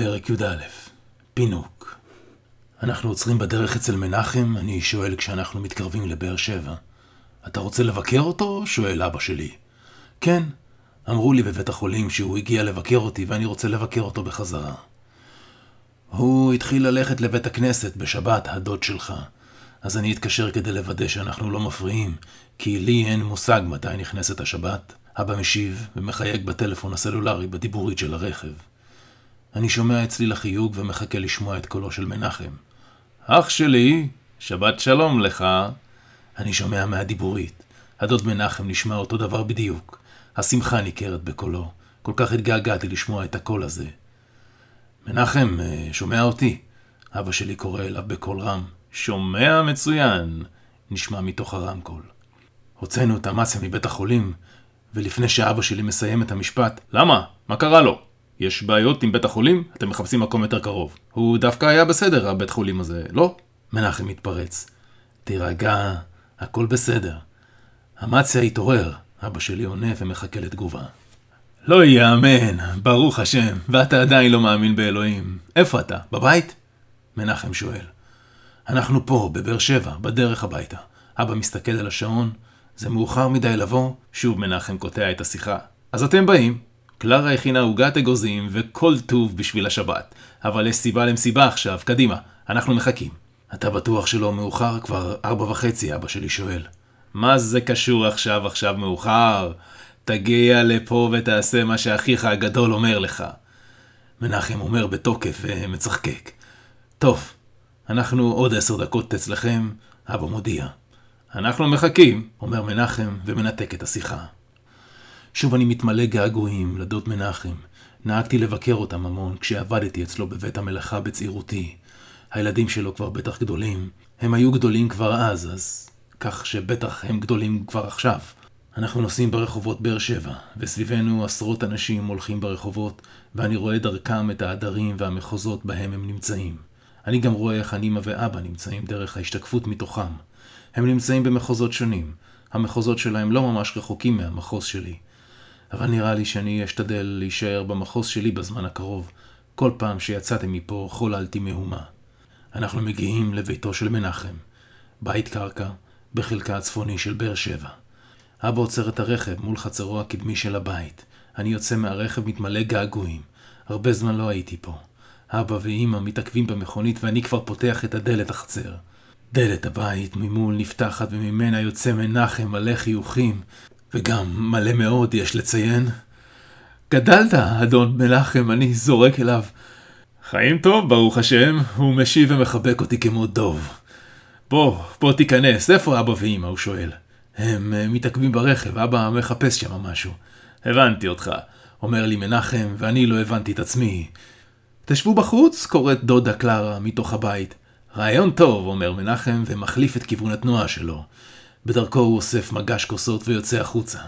פרק י"א פינוק אנחנו עוצרים בדרך אצל מנחם, אני שואל כשאנחנו מתקרבים לבאר שבע. אתה רוצה לבקר אותו? שואל אבא שלי. כן, אמרו לי בבית החולים שהוא הגיע לבקר אותי ואני רוצה לבקר אותו בחזרה. הוא התחיל ללכת לבית הכנסת בשבת, הדוד שלך. אז אני אתקשר כדי לוודא שאנחנו לא מפריעים, כי לי אין מושג מתי נכנסת השבת. אבא משיב ומחייג בטלפון הסלולרי בדיבורית של הרכב. אני שומע את צליל החיוג ומחכה לשמוע את קולו של מנחם. אח שלי, שבת שלום לך. אני שומע מהדיבורית. הדוד מנחם נשמע אותו דבר בדיוק. השמחה ניכרת בקולו. כל כך התגעגעתי לשמוע את הקול הזה. מנחם, אה, שומע אותי? אבא שלי קורא אליו בקול רם. שומע מצוין, נשמע מתוך הרמקול. הוצאנו את אמציה מבית החולים, ולפני שאבא שלי מסיים את המשפט, למה? מה קרה לו? יש בעיות עם בית החולים? אתם מחפשים מקום יותר קרוב. הוא דווקא היה בסדר, הבית חולים הזה, לא? מנחם מתפרץ. תירגע, הכל בסדר. אמציה התעורר, אבא שלי עונה ומחכה לתגובה. לא ייאמן, ברוך השם, ואתה עדיין לא מאמין באלוהים. איפה אתה? בבית? מנחם שואל. אנחנו פה, בבאר שבע, בדרך הביתה. אבא מסתכל על השעון, זה מאוחר מדי לבוא, שוב מנחם קוטע את השיחה. אז אתם באים. קלרה הכינה עוגת אגוזים וכל טוב בשביל השבת. אבל יש סיבה למסיבה עכשיו, קדימה, אנחנו מחכים. אתה בטוח שלא מאוחר? כבר ארבע וחצי, אבא שלי שואל. מה זה קשור עכשיו, עכשיו מאוחר? תגיע לפה ותעשה מה שאחיך הגדול אומר לך. מנחם אומר בתוקף ומצחקק. טוב, אנחנו עוד עשר דקות אצלכם, אבא מודיע. אנחנו מחכים, אומר מנחם ומנתק את השיחה. שוב אני מתמלא געגועים לדוד מנחם. נהגתי לבקר אותם המון כשעבדתי אצלו בבית המלאכה בצעירותי. הילדים שלו כבר בטח גדולים. הם היו גדולים כבר אז, אז כך שבטח הם גדולים כבר עכשיו. אנחנו נוסעים ברחובות באר שבע, וסביבנו עשרות אנשים הולכים ברחובות, ואני רואה דרכם את העדרים והמחוזות בהם הם נמצאים. אני גם רואה איך אני אמא ואבא נמצאים דרך ההשתקפות מתוכם. הם נמצאים במחוזות שונים. המחוזות שלהם לא ממש רחוקים מהמחוז שלי. אבל נראה לי שאני אשתדל להישאר במחוז שלי בזמן הקרוב. כל פעם שיצאתי מפה חוללתי מהומה. אנחנו מגיעים לביתו של מנחם. בית קרקע, בחלקה הצפוני של באר שבע. אבא עוצר את הרכב מול חצרו הקדמי של הבית. אני יוצא מהרכב מתמלא געגועים. הרבה זמן לא הייתי פה. אבא ואימא מתעכבים במכונית ואני כבר פותח את הדלת החצר. דלת הבית ממול נפתחת וממנה יוצא מנחם מלא חיוכים, וגם מלא מאוד, יש לציין. גדלת, אדון מנחם, אני זורק אליו. חיים טוב, ברוך השם, הוא משיב ומחבק אותי כמו דוב. בוא, בוא תיכנס, איפה אבא ואמא? הוא שואל. הם אה, מתעכבים ברכב, אבא מחפש שם משהו. הבנתי אותך, אומר לי מנחם, ואני לא הבנתי את עצמי. תשבו בחוץ, קוראת דודה קלרה מתוך הבית. רעיון טוב, אומר מנחם, ומחליף את כיוון התנועה שלו. בדרכו הוא אוסף מגש כוסות ויוצא החוצה.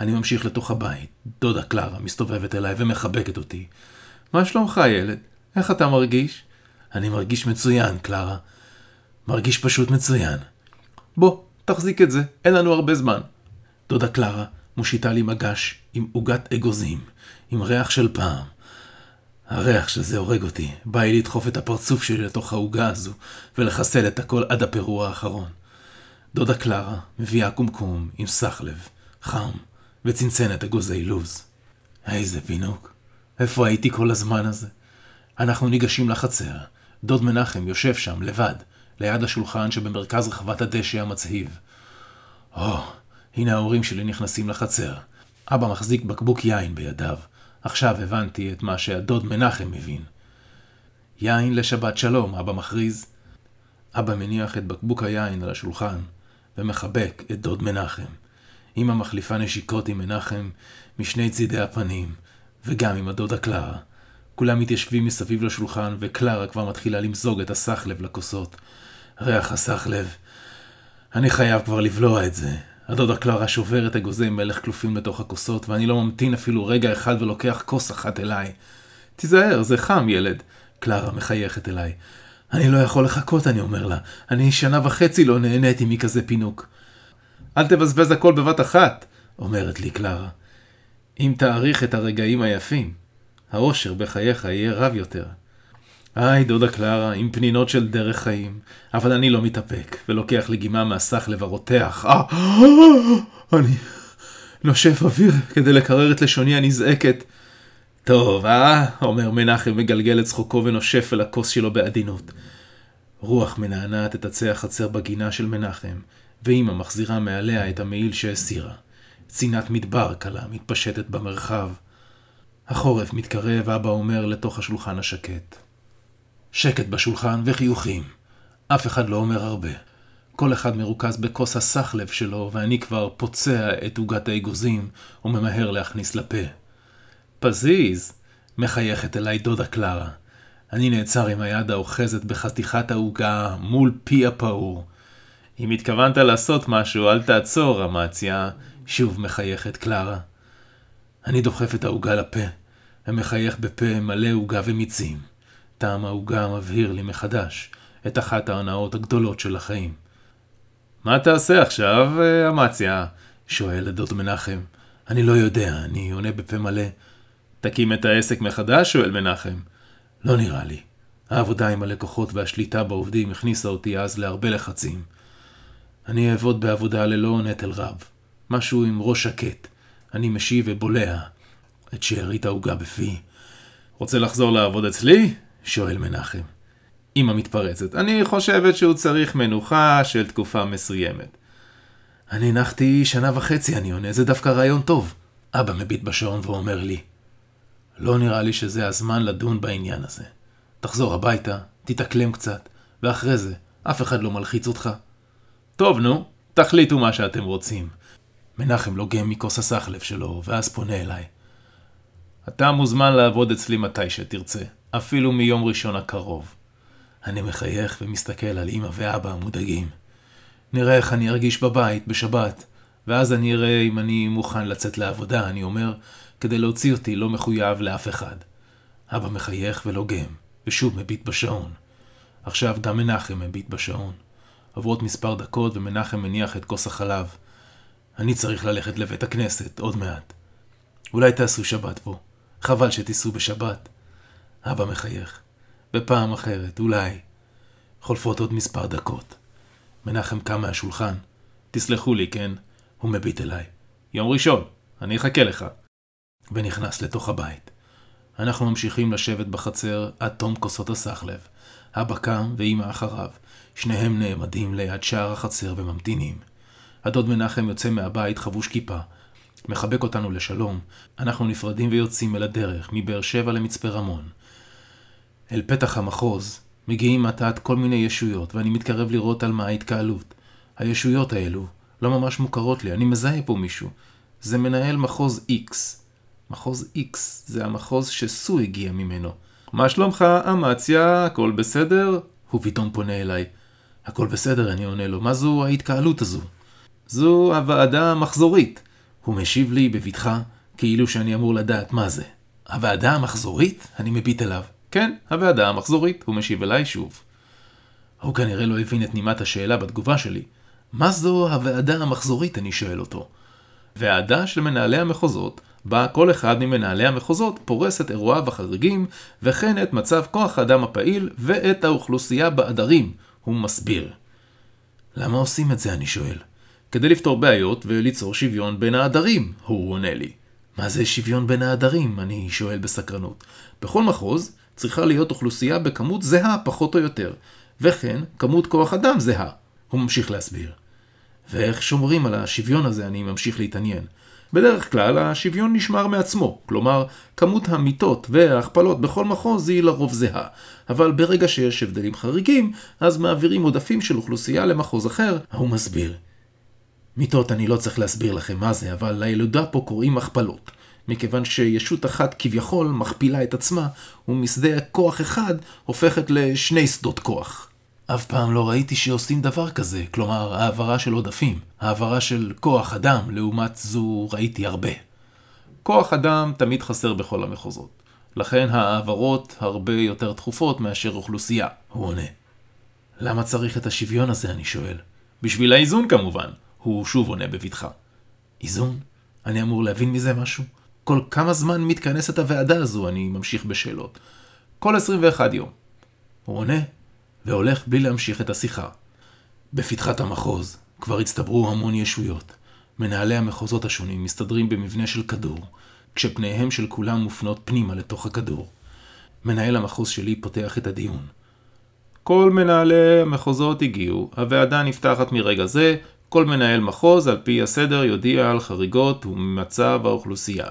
אני ממשיך לתוך הבית. דודה קלרה מסתובבת אליי ומחבקת אותי. מה שלומך, ילד? איך אתה מרגיש? אני מרגיש מצוין, קלרה. מרגיש פשוט מצוין. בוא, תחזיק את זה, אין לנו הרבה זמן. דודה קלרה מושיטה לי מגש עם עוגת אגוזים, עם ריח של פעם. הריח של זה הורג אותי. בא לי לדחוף את הפרצוף שלי לתוך העוגה הזו, ולחסל את הכל עד הפירור האחרון. דודה קלרה מביאה קומקום עם סחלב, חם, וצנצנת אגוזי לוז. איזה פינוק. איפה הייתי כל הזמן הזה? אנחנו ניגשים לחצר. דוד מנחם יושב שם, לבד, ליד השולחן שבמרכז רחבת הדשא המצהיב. או, oh, הנה ההורים שלי נכנסים לחצר. אבא מחזיק בקבוק יין בידיו. עכשיו הבנתי את מה שהדוד מנחם מבין. יין לשבת שלום, אבא מכריז. אבא מניח את בקבוק היין על השולחן, ומחבק את דוד מנחם. אמא מחליפה נשיקות עם מנחם משני צידי הפנים, וגם עם הדודה קלרה. כולם מתיישבים מסביב לשולחן, וקלרה כבר מתחילה למזוג את הסחלב לכוסות. ריח הסחלב. אני חייב כבר לבלוע את זה. הדודה קלרה שוברת אגוזי מלך כלופים לתוך הכוסות, ואני לא ממתין אפילו רגע אחד ולוקח כוס אחת אליי. תיזהר, זה חם, ילד. קלרה מחייכת אליי. אני לא יכול לחכות, אני אומר לה. אני שנה וחצי לא נהניתי מכזה פינוק. אל תבזבז הכל בבת אחת, אומרת לי קלרה. אם תעריך את הרגעים היפים. האושר בחייך יהיה רב יותר. היי, דודה קלרה, עם פנינות של דרך חיים, אבל אני לא מתאפק, ולוקח לגימה מהסחלב הרותח. אה, אני נושף אוויר כדי לקרר את לשוני הנזעקת. טוב, אה? אומר מנחם מגלגל את צחוקו ונושף אל הכוס שלו בעדינות. רוח מנענעת את עצי החצר בגינה של מנחם, ואימא מחזירה מעליה את המעיל שהסירה. צינת מדבר קלה מתפשטת במרחב. החורף מתקרב, אבא אומר לתוך השולחן השקט. שקט בשולחן וחיוכים. אף אחד לא אומר הרבה. כל אחד מרוכז בכוס הסחלב שלו, ואני כבר פוצע את עוגת האגוזים וממהר להכניס לפה. פזיז! מחייכת אליי דודה קלרה. אני נעצר עם היד האוחזת בחתיכת העוגה מול פי הפעור. אם התכוונת לעשות משהו, אל תעצור, אמציה, שוב מחייכת קלרה. אני דוחף את העוגה לפה, ומחייך בפה מלא עוגה ומיצים. טעם העוגה מבהיר לי מחדש את אחת ההנאות הגדולות של החיים. מה תעשה עכשיו, אמציה? שואל לדוד מנחם. אני לא יודע, אני עונה בפה מלא. תקים את העסק מחדש? שואל מנחם. לא נראה לי. העבודה עם הלקוחות והשליטה בעובדים הכניסה אותי אז להרבה לחצים. אני אעבוד בעבודה ללא נטל רב. משהו עם ראש שקט. אני משיב ובולע את שארית העוגה בפי. רוצה לחזור לעבוד אצלי? שואל מנחם. אמא מתפרצת. אני חושבת שהוא צריך מנוחה של תקופה מסוימת. אני הנחתי שנה וחצי, אני עונה, זה דווקא רעיון טוב. אבא מביט בשעון ואומר לי, לא נראה לי שזה הזמן לדון בעניין הזה. תחזור הביתה, תתאקלם קצת, ואחרי זה, אף אחד לא מלחיץ אותך. טוב, נו, תחליטו מה שאתם רוצים. מנחם לוגם מכוס הסחלב שלו, ואז פונה אליי. אתה מוזמן לעבוד אצלי מתי שתרצה, אפילו מיום ראשון הקרוב. אני מחייך ומסתכל על אמא ואבא המודאגים. נראה איך אני ארגיש בבית, בשבת, ואז אני אראה אם אני מוכן לצאת לעבודה, אני אומר, כדי להוציא אותי לא מחויב לאף אחד. אבא מחייך ולוגם, ושוב מביט בשעון. עכשיו גם מנחם מביט בשעון. עוברות מספר דקות ומנחם מניח את כוס החלב. אני צריך ללכת לבית הכנסת, עוד מעט. אולי תעשו שבת פה. חבל שתיסעו בשבת. אבא מחייך. בפעם אחרת, אולי. חולפות עוד מספר דקות. מנחם קם מהשולחן. תסלחו לי, כן? הוא מביט אליי. יום ראשון, אני אחכה לך. ונכנס לתוך הבית. אנחנו ממשיכים לשבת בחצר עד תום כוסות הסחלב. אבא קם ואימא אחריו. שניהם נעמדים ליד שער החצר וממתינים. הדוד מנחם יוצא מהבית חבוש כיפה. מחבק אותנו לשלום. אנחנו נפרדים ויוצאים אל הדרך, מבאר שבע למצפה רמון. אל פתח המחוז מגיעים מעט כל מיני ישויות, ואני מתקרב לראות על מה ההתקהלות. הישויות האלו לא ממש מוכרות לי, אני מזהה פה מישהו. זה מנהל מחוז X. מחוז X זה המחוז שסו הגיע ממנו. מה שלומך, אמציה? הכל בסדר? הוא פתאום פונה אליי. הכל בסדר, אני עונה לו. מה זו ההתקהלות הזו? זו הוועדה המחזורית. הוא משיב לי בבטחה, כאילו שאני אמור לדעת מה זה. הוועדה המחזורית? אני מביט אליו. כן, הוועדה המחזורית, הוא משיב אליי שוב. הוא כנראה לא הבין את נימת השאלה בתגובה שלי. מה זו הוועדה המחזורית? אני שואל אותו. ועדה של מנהלי המחוזות, בה כל אחד ממנהלי המחוזות פורס את אירועיו החריגים, וכן את מצב כוח האדם הפעיל ואת האוכלוסייה בעדרים, הוא מסביר. למה עושים את זה? אני שואל. כדי לפתור בעיות וליצור שוויון בין העדרים, הוא עונה לי. מה זה שוויון בין העדרים? אני שואל בסקרנות. בכל מחוז צריכה להיות אוכלוסייה בכמות זהה פחות או יותר, וכן כמות כוח אדם זהה. הוא ממשיך להסביר. ואיך שומרים על השוויון הזה אני ממשיך להתעניין. בדרך כלל השוויון נשמר מעצמו, כלומר כמות המיטות וההכפלות בכל מחוז היא לרוב זהה, אבל ברגע שיש הבדלים חריגים, אז מעבירים עודפים של אוכלוסייה למחוז אחר, הוא מסביר. מיטות אני לא צריך להסביר לכם מה זה, אבל לילודה פה קוראים הכפלות. מכיוון שישות אחת כביכול מכפילה את עצמה, ומשדה כוח אחד הופכת לשני שדות כוח. אף פעם לא ראיתי שעושים דבר כזה, כלומר העברה של עודפים, העברה של כוח אדם, לעומת זו ראיתי הרבה. כוח אדם תמיד חסר בכל המחוזות, לכן העברות הרבה יותר תכופות מאשר אוכלוסייה, הוא עונה. למה צריך את השוויון הזה, אני שואל? בשביל האיזון כמובן, הוא שוב עונה בבטחה. איזון? אני אמור להבין מזה משהו? כל כמה זמן מתכנסת הוועדה הזו? אני ממשיך בשאלות. כל 21 יום. הוא עונה, והולך בלי להמשיך את השיחה. בפתחת המחוז כבר הצטברו המון ישויות. מנהלי המחוזות השונים מסתדרים במבנה של כדור, כשפניהם של כולם מופנות פנימה לתוך הכדור. מנהל המחוז שלי פותח את הדיון. כל מנהלי המחוזות הגיעו, הוועדה נפתחת מרגע זה, כל מנהל מחוז על פי הסדר יודיע על חריגות ומצב האוכלוסייה.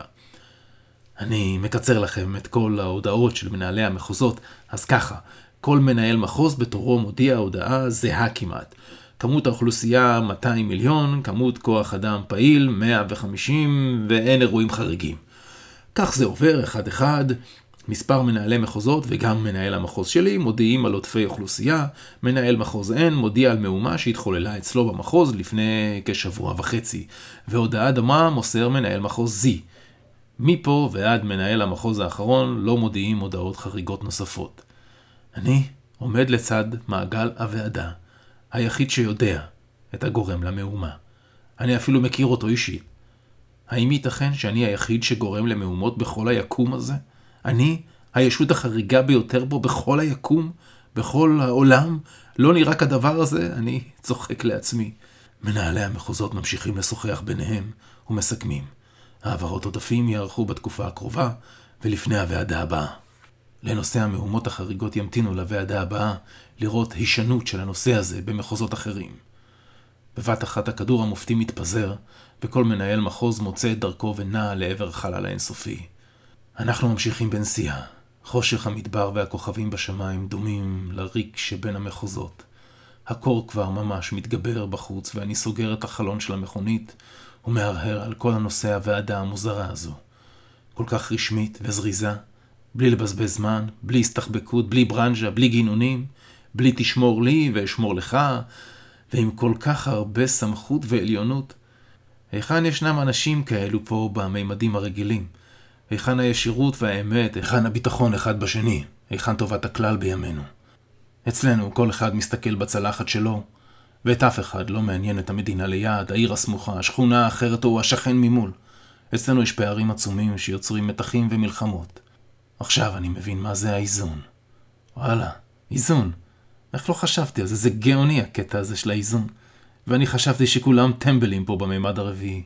אני מקצר לכם את כל ההודעות של מנהלי המחוזות, אז ככה, כל מנהל מחוז בתורו מודיע הודעה זהה כמעט. כמות האוכלוסייה 200 מיליון, כמות כוח אדם פעיל 150 ואין אירועים חריגים. כך זה עובר אחד אחד, מספר מנהלי מחוזות וגם מנהל המחוז שלי מודיעים על עודפי אוכלוסייה, מנהל מחוז N מודיע על מהומה שהתחוללה אצלו במחוז לפני כשבוע וחצי, והודעה דומה מוסר מנהל מחוז Z. מפה ועד מנהל המחוז האחרון לא מודיעים הודעות חריגות נוספות. אני עומד לצד מעגל הוועדה, היחיד שיודע את הגורם למהומה. אני אפילו מכיר אותו אישית. האם ייתכן שאני היחיד שגורם למהומות בכל היקום הזה? אני, הישות החריגה ביותר בו בכל היקום, בכל העולם? לא נראה כדבר הזה? אני צוחק לעצמי. מנהלי המחוזות ממשיכים לשוחח ביניהם ומסכמים. העברות עודפים ייערכו בתקופה הקרובה ולפני הוועדה הבאה. לנושא המהומות החריגות ימתינו לוועדה הבאה לראות הישנות של הנושא הזה במחוזות אחרים. בבת אחת הכדור המופתי מתפזר, וכל מנהל מחוז מוצא את דרכו ונע לעבר החלל האינסופי. אנחנו ממשיכים בנסיעה. חושך המדבר והכוכבים בשמיים דומים לריק שבין המחוזות. הקור כבר ממש מתגבר בחוץ, ואני סוגר את החלון של המכונית ומהרהר על כל הנושא הוועדה המוזרה הזו. כל כך רשמית וזריזה, בלי לבזבז זמן, בלי הסתחבקות, בלי ברנז'ה, בלי גינונים, בלי תשמור לי ואשמור לך, ועם כל כך הרבה סמכות ועליונות. היכן ישנם אנשים כאלו פה בממדים הרגילים? היכן הישירות והאמת? היכן הביטחון אחד בשני? היכן טובת הכלל בימינו? אצלנו כל אחד מסתכל בצלחת שלו, ואת אף אחד לא מעניין את המדינה ליד, העיר הסמוכה, השכונה האחרת או השכן ממול. אצלנו יש פערים עצומים שיוצרים מתחים ומלחמות. עכשיו אני מבין מה זה האיזון. וואלה, איזון. איך לא חשבתי על זה? זה גאוני הקטע הזה של האיזון. ואני חשבתי שכולם טמבלים פה בממד הרביעי.